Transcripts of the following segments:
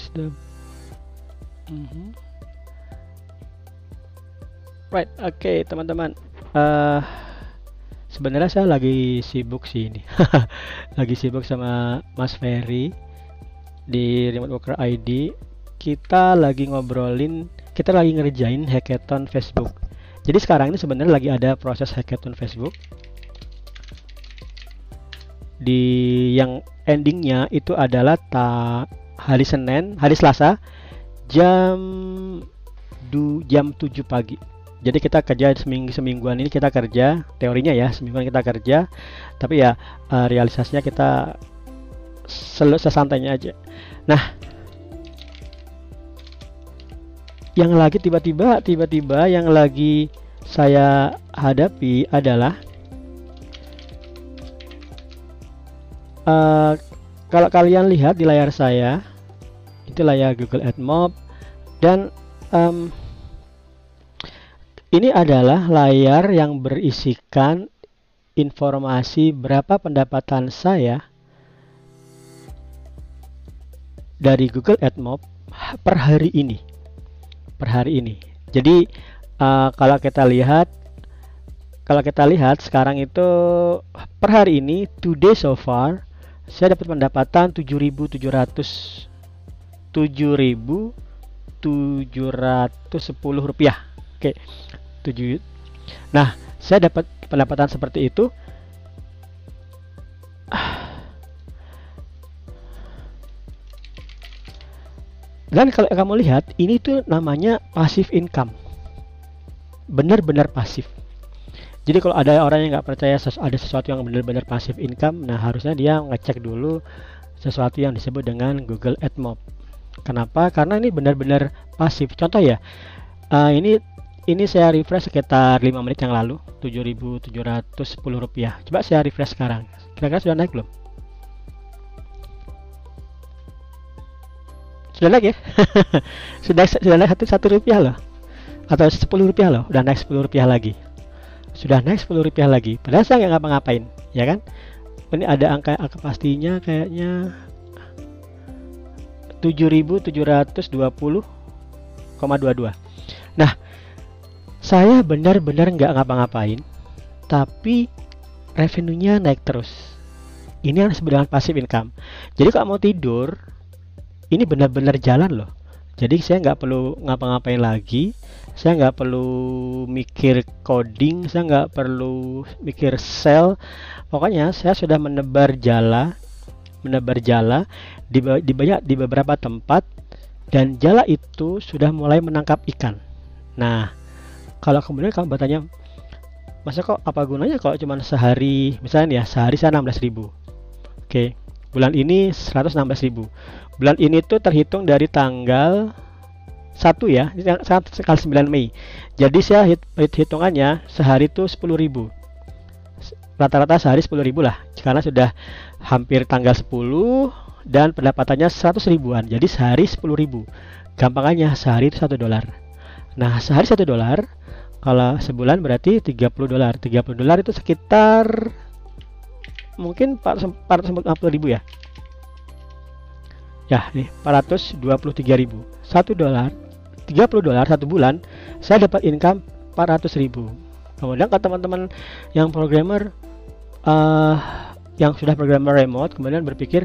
is the Mhm. right oke okay, teman-teman. Uh, sebenarnya saya lagi sibuk sih ini. Lagi sibuk sama Mas Ferry di Remote Worker ID kita lagi ngobrolin kita lagi ngerjain hackathon Facebook. Jadi sekarang ini sebenarnya lagi ada proses hackathon Facebook. Di yang endingnya itu adalah ta hari Senin hari Selasa jam du, jam 7 pagi. Jadi kita kerja seminggu semingguan ini kita kerja teorinya ya semingguan kita kerja tapi ya uh, realisasinya kita sel sesantainya aja. Nah, yang lagi tiba-tiba tiba-tiba yang lagi saya hadapi adalah uh, kalau kalian lihat di layar saya layar Google AdMob dan um, ini adalah layar yang berisikan informasi berapa pendapatan saya dari Google AdMob per hari ini. Per hari ini. Jadi uh, kalau kita lihat kalau kita lihat sekarang itu per hari ini today so far saya dapat pendapatan 7.700 7.000 710 rupiah. Oke 7 nah saya dapat pendapatan seperti itu. Dan kalau kamu lihat ini tuh namanya passive income. Benar-benar pasif jadi kalau ada orang yang nggak percaya ada sesuatu yang benar-benar pasif income nah harusnya dia ngecek dulu sesuatu yang disebut dengan Google AdMob Kenapa? Karena ini benar-benar pasif. Contoh ya, uh, ini ini saya refresh sekitar 5 menit yang lalu, 7.710 rupiah. Coba saya refresh sekarang. Kira-kira sudah naik belum? Sudah naik ya? sudah sudah naik satu satu rupiah loh, atau 10 rupiah loh. Udah naik 10 rupiah lagi. Sudah naik 10 rupiah lagi. Padahal saya nggak ngapa-ngapain, ya kan? Ini ada angka angka pastinya kayaknya 7720,22. Nah, saya benar-benar nggak ngapa-ngapain, tapi revenue-nya naik terus. Ini yang disebut dengan passive income. Jadi kalau mau tidur, ini benar-benar jalan loh. Jadi saya nggak perlu ngapa-ngapain lagi, saya nggak perlu mikir coding, saya nggak perlu mikir sell. Pokoknya saya sudah menebar jala menebar jala di, di banyak di beberapa tempat dan jala itu sudah mulai menangkap ikan. Nah, kalau kemudian kamu bertanya, masa kok apa gunanya kalau cuma sehari, misalnya ya sehari saya 16 ribu. Oke, bulan ini 116 ribu. Bulan ini tuh terhitung dari tanggal 1 ya, tanggal 9 Mei. Jadi saya hit hitungannya sehari itu 10 ribu rata-rata sehari 10 ribu lah karena sudah hampir tanggal 10 dan pendapatannya 100 ribuan jadi sehari 10 ribu. Gampangannya sehari itu 1 dolar. Nah sehari 1 dolar kalau sebulan berarti 30 dolar. 30 dolar itu sekitar mungkin 450 ribu ya. Ya nih 423 ribu. 1 dolar 30 dolar satu bulan saya dapat income 400 ribu. Kemudian ke teman-teman yang programmer uh, yang sudah programmer remote kemudian berpikir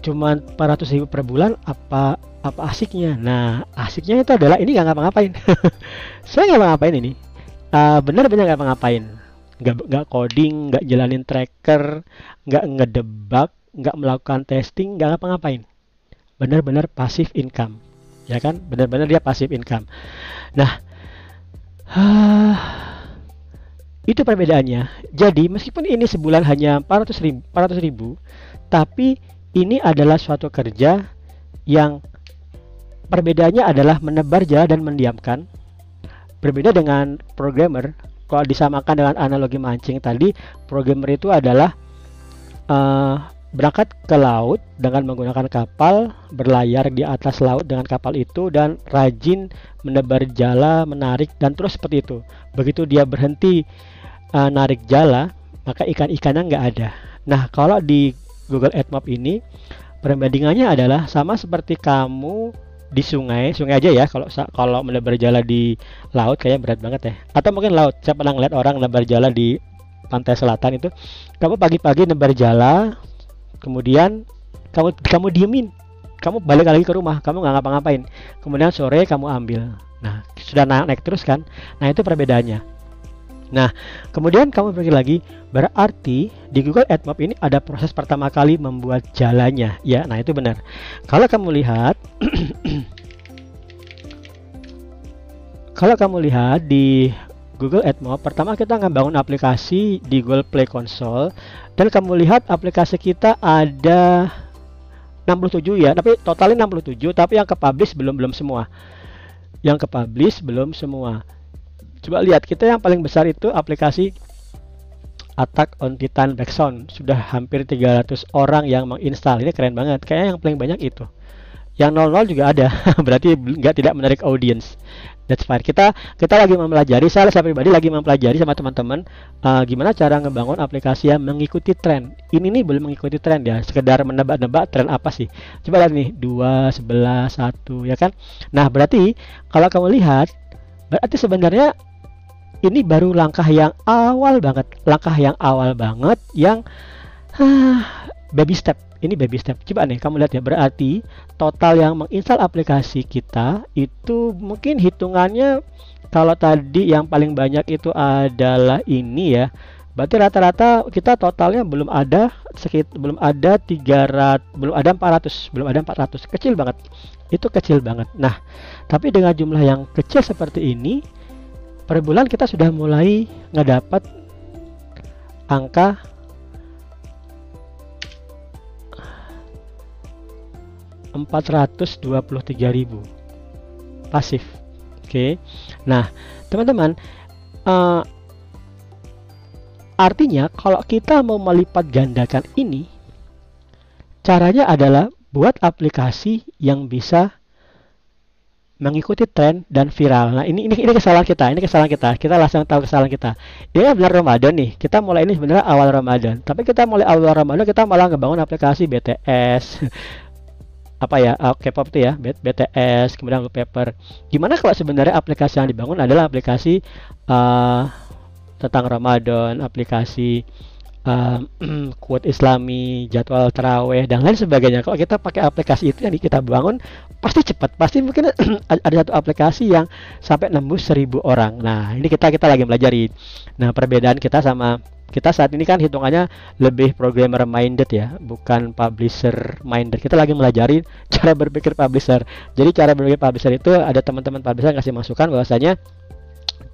cuma 400 ribu per bulan apa apa asiknya? Nah asiknya itu adalah ini nggak ngapa-ngapain. Saya nggak ngapa-ngapain ini. Uh, benar-benar nggak ngapa-ngapain. Nggak coding nggak jalanin tracker nggak ngedebak nggak melakukan testing nggak ngapa-ngapain. Benar-benar pasif income. Ya kan? Benar-benar dia pasif income. Nah uh, itu perbedaannya. Jadi meskipun ini sebulan hanya 400 ribu, 400 ribu tapi ini adalah suatu kerja yang perbedaannya adalah menebar jala dan mendiamkan. Berbeda dengan programmer, kalau disamakan dengan analogi mancing tadi, programmer itu adalah uh, berangkat ke laut dengan menggunakan kapal, berlayar di atas laut dengan kapal itu dan rajin menebar jala, menarik dan terus seperti itu. Begitu dia berhenti uh, narik jala, maka ikan-ikannya nggak ada. Nah, kalau di Google AdMob ini Perbandingannya adalah sama seperti kamu di sungai, sungai aja ya. Kalau kalau menebar jala di laut kayak berat banget ya. Atau mungkin laut. Saya pernah ngeliat orang nebar jala di pantai selatan itu. Kamu pagi-pagi nebar jala, kemudian kamu kamu diemin, kamu balik lagi ke rumah, kamu nggak ngapa-ngapain. Kemudian sore kamu ambil. Nah, sudah naik, naik terus kan? Nah, itu perbedaannya. Nah, kemudian kamu pergi lagi, berarti di Google AdMob ini ada proses pertama kali membuat jalannya. Ya, nah itu benar. Kalau kamu lihat Kalau kamu lihat di Google AdMob, pertama kita ngebangun aplikasi di Google Play Console dan kamu lihat aplikasi kita ada 67 ya, tapi totalnya 67, tapi yang ke publish belum belum semua. Yang ke publish belum semua. Coba lihat kita yang paling besar itu aplikasi Attack on Titan Backsound sudah hampir 300 orang yang menginstal. Ini keren banget. Kayaknya yang paling banyak itu. Yang 00 juga ada. Berarti nggak tidak menarik audience. That's fine. Kita kita lagi mempelajari saya saya pribadi lagi mempelajari sama teman-teman uh, gimana cara ngebangun aplikasi yang mengikuti tren. Ini nih belum mengikuti tren ya. Sekedar menebak-nebak tren apa sih? Coba lihat nih. 2 11 1 ya kan? Nah berarti kalau kamu lihat berarti sebenarnya ini baru langkah yang awal banget langkah yang awal banget yang huh, baby step. Ini baby step. Coba nih kamu lihat ya berarti total yang menginstal aplikasi kita itu mungkin hitungannya kalau tadi yang paling banyak itu adalah ini ya. Berarti rata-rata kita totalnya belum ada sekitar belum ada 300 belum ada 400 belum ada 400 kecil banget. Itu kecil banget. Nah tapi dengan jumlah yang kecil seperti ini per bulan kita sudah mulai ngedapat angka empat ratus dua puluh tiga ribu pasif oke okay. nah teman-teman uh, artinya kalau kita mau melipat gandakan ini caranya adalah buat aplikasi yang bisa mengikuti tren dan viral. Nah, ini ini ini kesalahan kita, ini kesalahan kita. Kita langsung tahu kesalahan kita. Ini benar Ramadan nih. Kita mulai ini sebenarnya awal Ramadan. Tapi kita mulai awal Ramadan kita malah ngebangun aplikasi BTS. apa ya? Uh, K-pop itu ya, BTS, kemudian Paper. Gimana kalau sebenarnya aplikasi yang dibangun adalah aplikasi uh, tentang Ramadan, aplikasi uh, quote islami, jadwal terawih dan lain sebagainya. Kalau kita pakai aplikasi itu yang kita bangun pasti cepat, pasti mungkin ada satu aplikasi yang sampai nembus seribu orang. Nah ini kita kita lagi pelajari. Nah perbedaan kita sama kita saat ini kan hitungannya lebih programmer minded ya, bukan publisher minded. Kita lagi melajari cara berpikir publisher. Jadi cara berpikir publisher itu ada teman-teman publisher ngasih masukan bahwasanya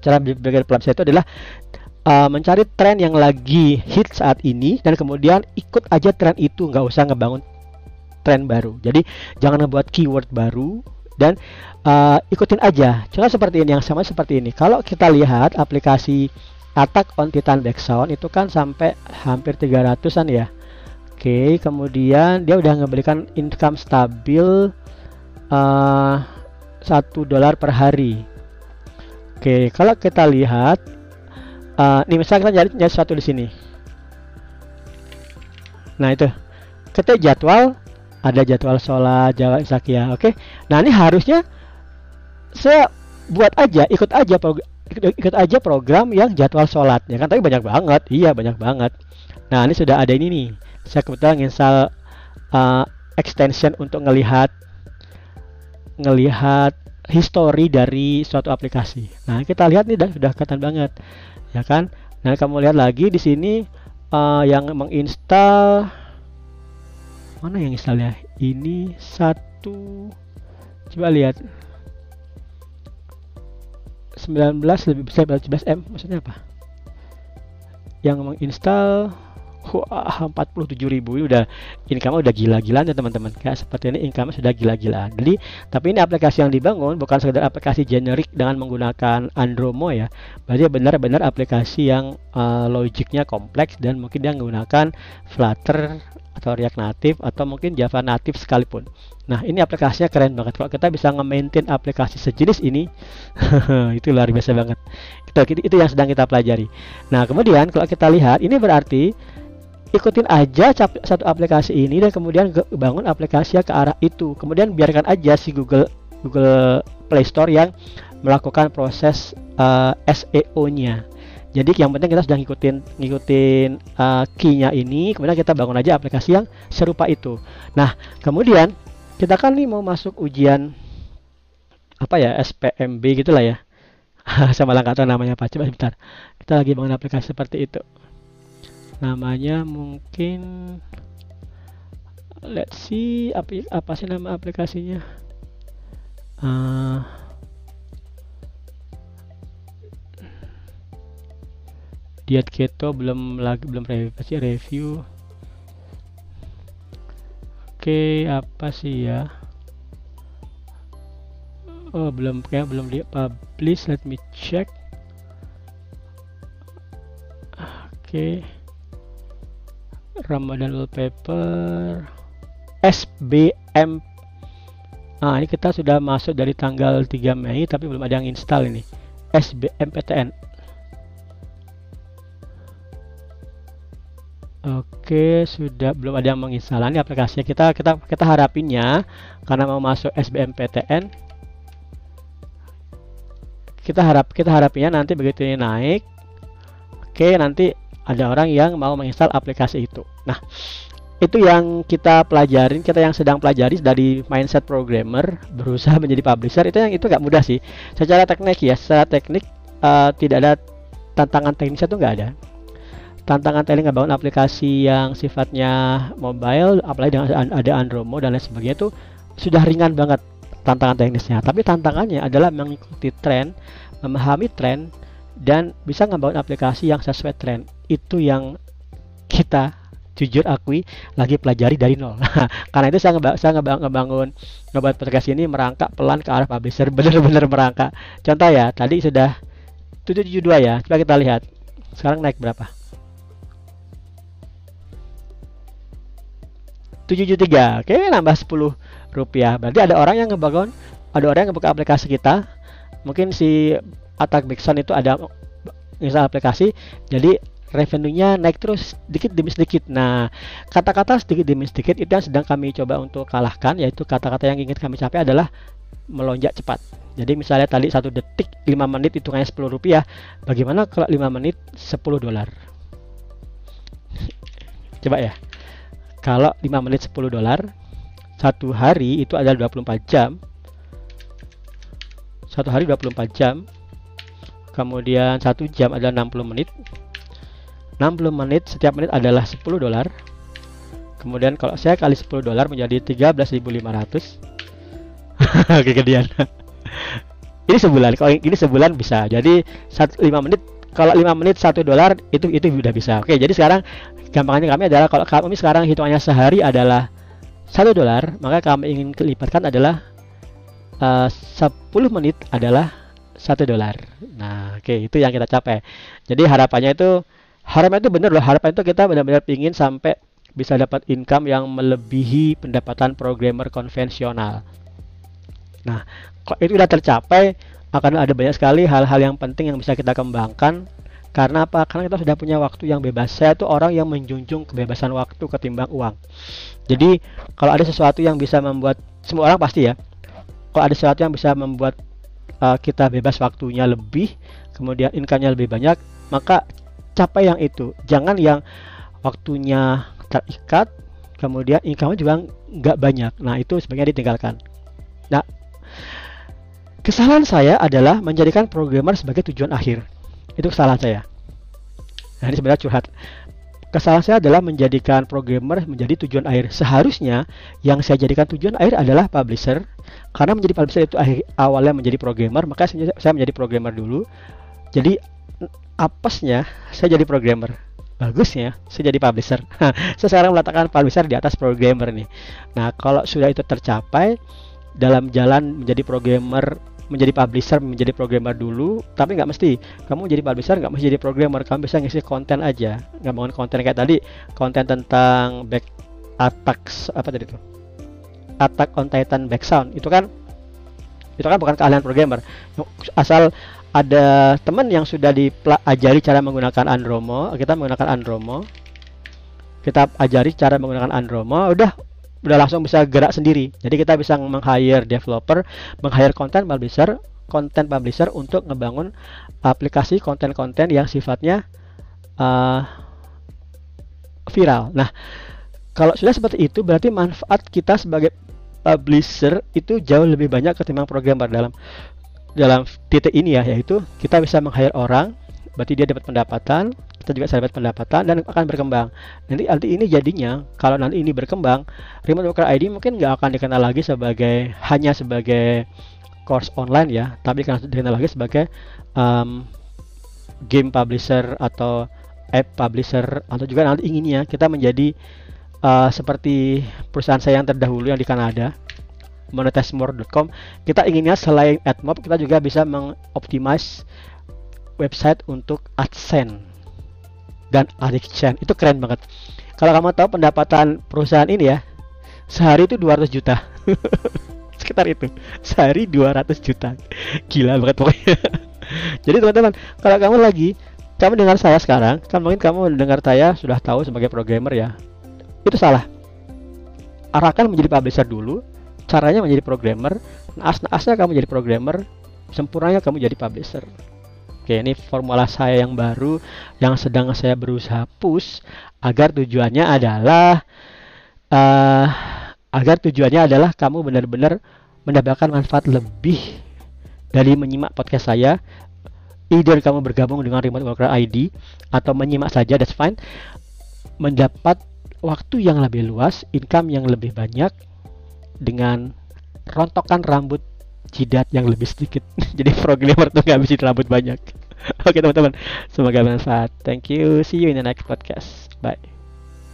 cara berpikir publisher itu adalah uh, mencari tren yang lagi hit saat ini dan kemudian ikut aja tren itu nggak usah ngebangun tren baru. Jadi jangan ngebuat keyword baru dan uh, ikutin aja. Contoh seperti ini yang sama seperti ini. Kalau kita lihat aplikasi Attack on Titan Backsound itu kan sampai hampir 300an ya. Oke, kemudian dia udah ngeberikan income stabil uh, dolar per hari. Oke, kalau kita lihat uh, nih misalnya kita nyari, nyari sesuatu di sini. Nah itu. Kita jadwal ada jadwal sholat Jawa Isakia oke? Okay? nah ini harusnya saya buat aja ikut aja ikut, ikut aja program yang jadwal sholat ya kan tapi banyak banget. Iya banyak banget. Nah ini sudah ada ini nih. Saya kebetulan install uh, extension untuk ngelihat ngelihat history dari suatu aplikasi. Nah kita lihat nih sudah kelihatan banget ya kan? Nah kamu lihat lagi di sini uh, yang menginstal mana yang installnya? Ini satu coba lihat. 19 lebih besar dari 11 M maksudnya apa? Yang menginstal wah 47 ribu ini udah income udah gila-gilaan ya teman-teman kayak seperti ini income sudah gila-gilaan jadi tapi ini aplikasi yang dibangun bukan sekedar aplikasi generik dengan menggunakan Andromo ya berarti benar-benar aplikasi yang uh, logiknya kompleks dan mungkin dia menggunakan Flutter atau React Native atau mungkin Java Native sekalipun. Nah, ini aplikasinya keren banget. Kalau kita bisa nge-maintain aplikasi sejenis ini, itu luar biasa banget. Itu, itu yang sedang kita pelajari. Nah, kemudian kalau kita lihat, ini berarti ikutin aja satu aplikasi ini dan kemudian bangun aplikasi ke arah itu. Kemudian biarkan aja si Google Google Play Store yang melakukan proses uh, eh, SEO-nya jadi yang penting kita sudah ngikutin ngikutin uh, key-nya ini kemudian kita bangun aja aplikasi yang serupa itu. Nah kemudian kita kan nih mau masuk ujian apa ya SPMB gitulah ya. Sama tahu namanya apa coba sebentar. Kita lagi bangun aplikasi seperti itu namanya mungkin let's see apa apa sih nama aplikasinya? Uh, diet keto belum lagi belum review review. Oke okay, apa sih ya? Oh belum kayak belum di publish let me check. Oke. okay. Ramadan wallpaper SBM nah ini kita sudah masuk dari tanggal 3 Mei tapi belum ada yang install ini. SBMPTN Oke, sudah belum ada yang menginstal. Ini aplikasinya. Kita kita kita harapinnya karena mau masuk SBMPTN kita harap kita harapinnya nanti begitu ini naik. Oke nanti ada orang yang mau menginstal aplikasi itu. Nah, itu yang kita pelajarin, kita yang sedang pelajari dari mindset programmer berusaha menjadi publisher itu yang itu nggak mudah sih. Secara teknik ya, secara teknik uh, tidak ada tantangan teknis itu nggak ada. Tantangan teknik ngebangun aplikasi yang sifatnya mobile, apalagi dengan ada Andromo dan lain sebagainya itu sudah ringan banget tantangan teknisnya. Tapi tantangannya adalah mengikuti tren, memahami tren, dan bisa ngebangun aplikasi yang sesuai tren itu yang kita jujur akui lagi pelajari dari nol. Karena itu saya, ngeba saya ngebang ngebangun ngebuat podcast ini merangkak pelan ke arah publisher, benar-benar merangkak. Contoh ya, tadi sudah 772 ya. Coba kita lihat. Sekarang naik berapa? 773. Oke, nambah 10 rupiah. Berarti ada orang yang ngebangun, ada orang yang ngebuka aplikasi kita. Mungkin si Attack Bigson itu ada misal aplikasi. Jadi revenue-nya naik terus sedikit demi sedikit. Nah, kata-kata sedikit demi sedikit itu yang sedang kami coba untuk kalahkan, yaitu kata-kata yang ingin kami capai adalah melonjak cepat. Jadi misalnya tadi satu detik 5 menit hitungannya 10 rupiah, bagaimana kalau 5 menit 10 dolar? coba ya. Kalau 5 menit 10 dolar, satu hari itu adalah 24 jam. Satu hari 24 jam. Kemudian satu jam adalah 60 menit. 60 menit setiap menit adalah 10 dolar. Kemudian kalau saya kali 10 dolar menjadi 13.500 kegedean ini sebulan kalau ini sebulan bisa. Jadi 5 menit kalau 5 menit 1 dolar itu itu sudah bisa. Oke jadi sekarang gampangnya kami adalah kalau kami sekarang hitungannya sehari adalah 1 dolar maka kami ingin kelipatkan adalah uh, 10 menit adalah 1 dolar nah oke okay, itu yang kita capai jadi harapannya itu harapan itu benar loh harapan itu kita benar-benar ingin sampai bisa dapat income yang melebihi pendapatan programmer konvensional nah kalau itu sudah tercapai akan ada banyak sekali hal-hal yang penting yang bisa kita kembangkan karena apa? Karena kita sudah punya waktu yang bebas. Saya tuh orang yang menjunjung kebebasan waktu ketimbang uang. Jadi kalau ada sesuatu yang bisa membuat semua orang pasti ya. Kalau ada sesuatu yang bisa membuat uh, kita bebas waktunya lebih, kemudian income-nya lebih banyak, maka capai yang itu. Jangan yang waktunya terikat kemudian income juga nggak banyak. Nah itu sebenarnya ditinggalkan. Nah kesalahan saya adalah menjadikan programmer sebagai tujuan akhir. Itu kesalahan saya. Nah ini sebenarnya curhat. Kesalahan saya adalah menjadikan programmer menjadi tujuan akhir. Seharusnya yang saya jadikan tujuan akhir adalah publisher karena menjadi publisher itu awalnya menjadi programmer maka saya menjadi programmer dulu. Jadi apesnya saya jadi programmer. Bagusnya saya jadi publisher. Saya sekarang meletakkan publisher di atas programmer nih. Nah kalau sudah itu tercapai dalam jalan menjadi programmer menjadi publisher menjadi programmer dulu tapi nggak mesti. Kamu jadi publisher nggak mesti jadi programmer. Kamu bisa ngisi konten aja. Nggak mau konten kayak tadi konten tentang back attacks apa tadi itu attack on titan back sound. Itu kan itu kan bukan keahlian programmer. Asal ada teman yang sudah diajari cara menggunakan Andromo kita menggunakan Andromo. Kita ajari cara menggunakan Andromo udah udah langsung bisa gerak sendiri. Jadi kita bisa meng-hire developer meng-hire content publisher content publisher untuk ngebangun aplikasi konten-konten yang sifatnya uh, viral. Nah kalau sudah seperti itu berarti manfaat kita sebagai publisher itu jauh lebih banyak ketimbang programmer. Dalam dalam titik ini ya yaitu kita bisa meng-hire orang berarti dia dapat pendapatan kita juga dapat pendapatan dan akan berkembang. Nanti nanti ini jadinya kalau nanti ini berkembang remote worker ID mungkin nggak akan dikenal lagi sebagai hanya sebagai course online ya tapi akan dikenal lagi sebagai um, game publisher atau app publisher atau juga nanti inginnya kita menjadi uh, seperti perusahaan saya yang terdahulu yang di Kanada monetizemore.com kita inginnya selain AdMob kita juga bisa mengoptimize website untuk AdSense dan AdChain itu keren banget. Kalau kamu tahu pendapatan perusahaan ini ya sehari itu 200 juta. Sekitar itu. Sehari 200 juta. Gila banget pokoknya. Jadi teman-teman kalau kamu lagi kamu dengar saya sekarang kan mungkin kamu dengar saya sudah tahu sebagai programmer ya itu salah. Arahkan menjadi publisher dulu caranya menjadi programmer naas-naasnya kamu jadi programmer sempurnanya kamu jadi publisher. Oke ini formula saya yang baru yang sedang saya berusaha push agar tujuannya adalah uh, agar tujuannya adalah kamu benar-benar mendapatkan manfaat lebih dari menyimak podcast saya. Either kamu bergabung dengan Remote Worker ID atau menyimak saja that's fine. Mendapat waktu yang lebih luas, income yang lebih banyak dengan rontokan rambut jidat yang lebih sedikit. Jadi programmer tuh nggak bisa rambut banyak. Oke teman-teman, semoga bermanfaat. Thank you. See you in the next podcast. Bye.